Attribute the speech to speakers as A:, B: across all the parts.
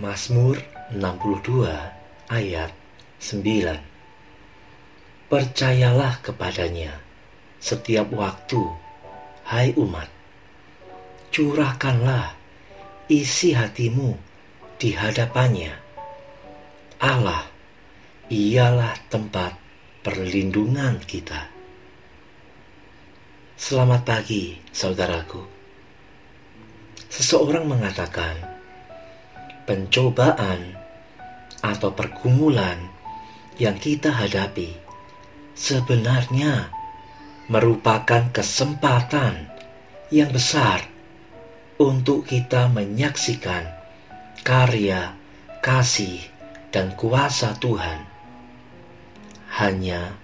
A: Mazmur 62 ayat 9 Percayalah kepadanya setiap waktu, hai umat. Curahkanlah isi hatimu di hadapannya. Allah, ialah tempat perlindungan kita. Selamat pagi, saudaraku. Seseorang mengatakan, pencobaan atau pergumulan yang kita hadapi sebenarnya merupakan kesempatan yang besar untuk kita menyaksikan karya, kasih, dan kuasa Tuhan. Hanya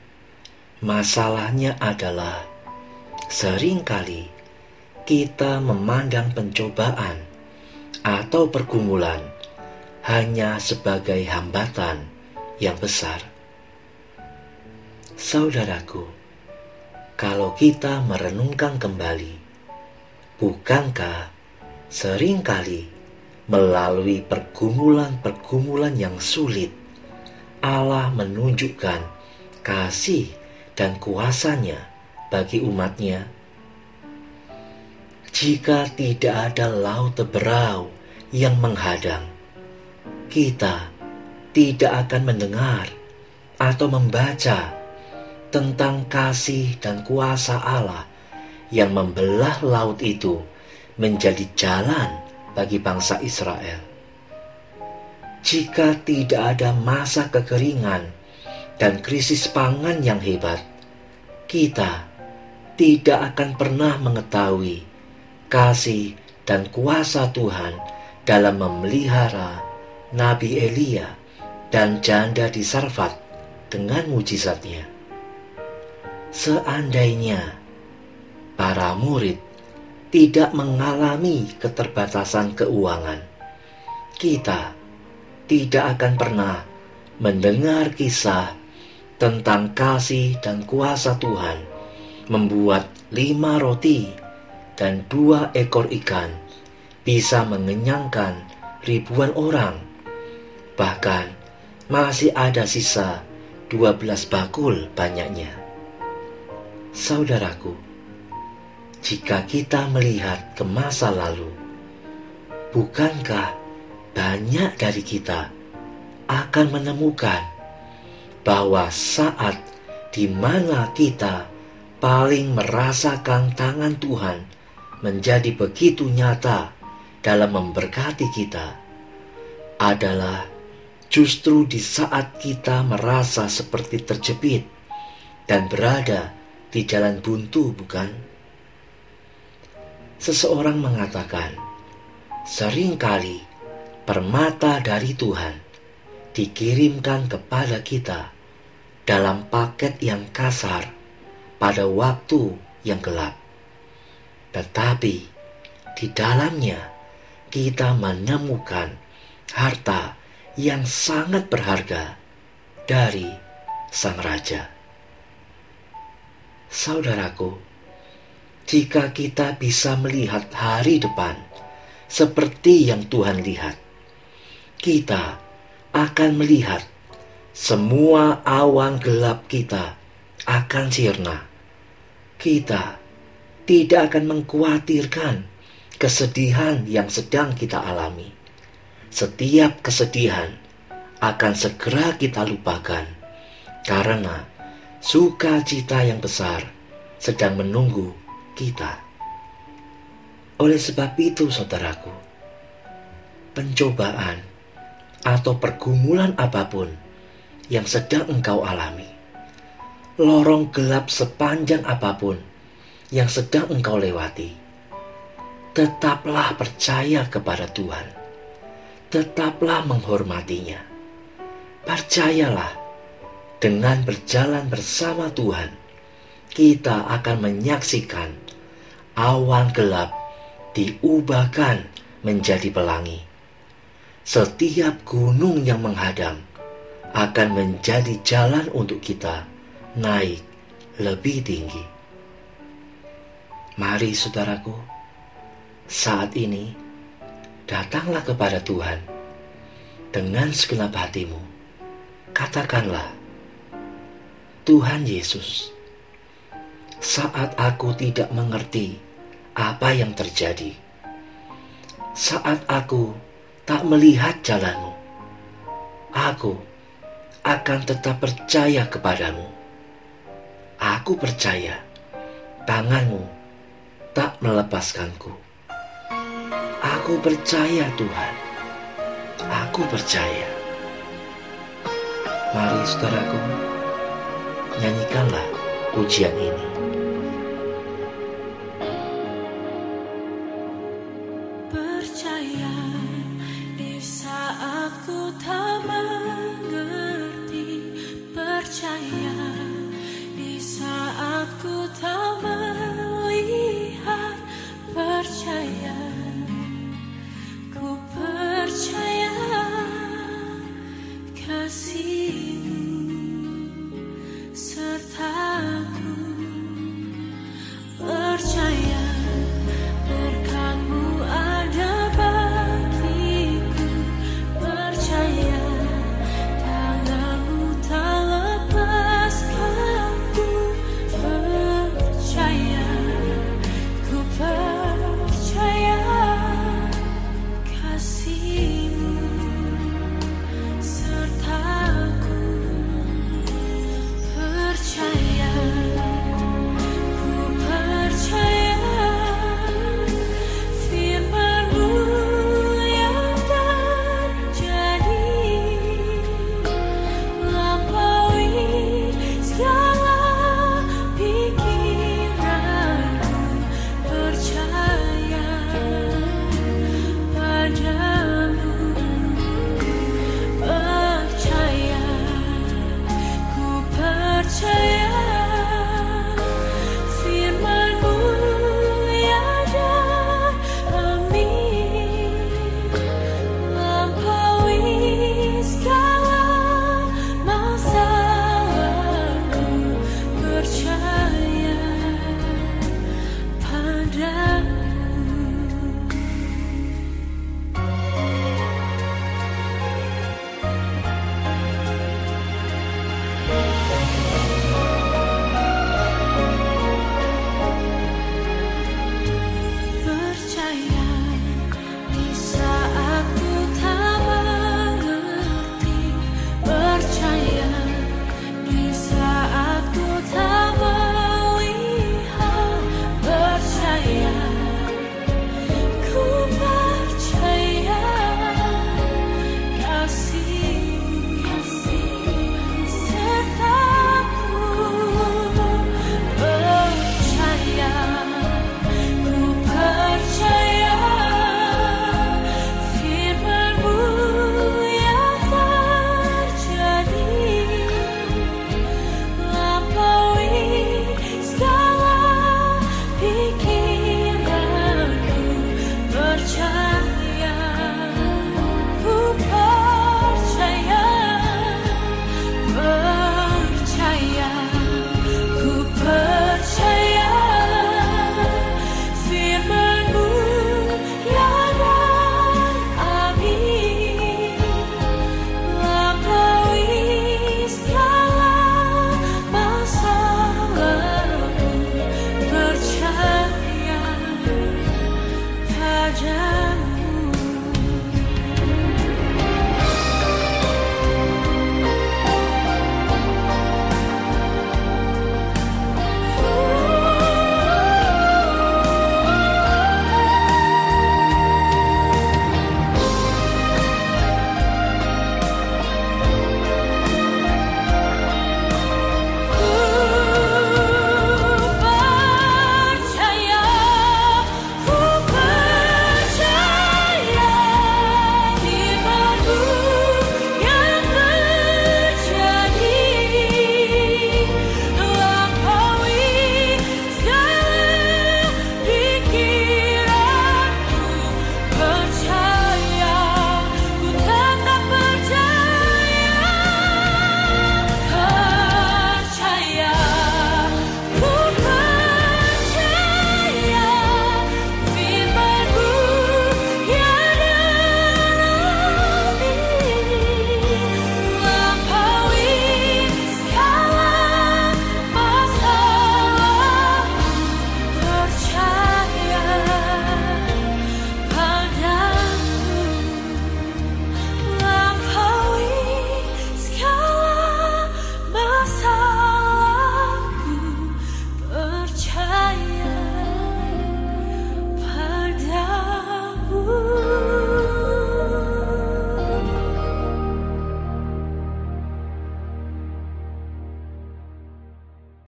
A: masalahnya adalah sering kali kita memandang pencobaan atau pergumulan hanya sebagai hambatan yang besar. Saudaraku, kalau kita merenungkan kembali, bukankah sering kali melalui pergumulan-pergumulan yang sulit, Allah menunjukkan kasih dan kuasanya bagi umatnya? Jika tidak ada laut teberau yang menghadang, kita tidak akan mendengar atau membaca tentang kasih dan kuasa Allah yang membelah laut itu menjadi jalan bagi bangsa Israel. Jika tidak ada masa kekeringan dan krisis pangan yang hebat, kita tidak akan pernah mengetahui kasih dan kuasa Tuhan dalam memelihara Nabi Elia dan janda di Sarfat dengan mujizatnya. Seandainya para murid tidak mengalami keterbatasan keuangan, kita tidak akan pernah mendengar kisah tentang kasih dan kuasa Tuhan membuat lima roti dan dua ekor ikan bisa mengenyangkan ribuan orang Bahkan masih ada sisa 12 bakul banyaknya. Saudaraku, jika kita melihat ke masa lalu, bukankah banyak dari kita akan menemukan bahwa saat di mana kita paling merasakan tangan Tuhan menjadi begitu nyata dalam memberkati kita adalah Justru di saat kita merasa seperti terjepit dan berada di jalan buntu, bukan? Seseorang mengatakan, sering kali permata dari Tuhan dikirimkan kepada kita dalam paket yang kasar pada waktu yang gelap. Tetapi di dalamnya kita menemukan harta yang sangat berharga dari Sang Raja. Saudaraku, jika kita bisa melihat hari depan seperti yang Tuhan lihat, kita akan melihat semua awan gelap kita akan sirna. Kita tidak akan mengkhawatirkan kesedihan yang sedang kita alami setiap kesedihan akan segera kita lupakan karena sukacita yang besar sedang menunggu kita. Oleh sebab itu, saudaraku, pencobaan atau pergumulan apa pun yang sedang engkau alami, lorong gelap sepanjang apa pun yang sedang engkau lewati, tetaplah percaya kepada Tuhan tetaplah menghormatinya. Percayalah, dengan berjalan bersama Tuhan, kita akan menyaksikan awan gelap diubahkan menjadi pelangi. Setiap gunung yang menghadang akan menjadi jalan untuk kita naik lebih tinggi. Mari, saudaraku, saat ini datanglah kepada Tuhan
B: dengan segenap hatimu, katakanlah, Tuhan Yesus, saat aku tidak mengerti apa yang terjadi, saat aku tak melihat jalanmu, aku akan tetap percaya kepadamu. Aku percaya tanganmu tak melepaskanku. Aku percaya Tuhan. Aku percaya. Mari saudaraku, nyanyikanlah pujian ini.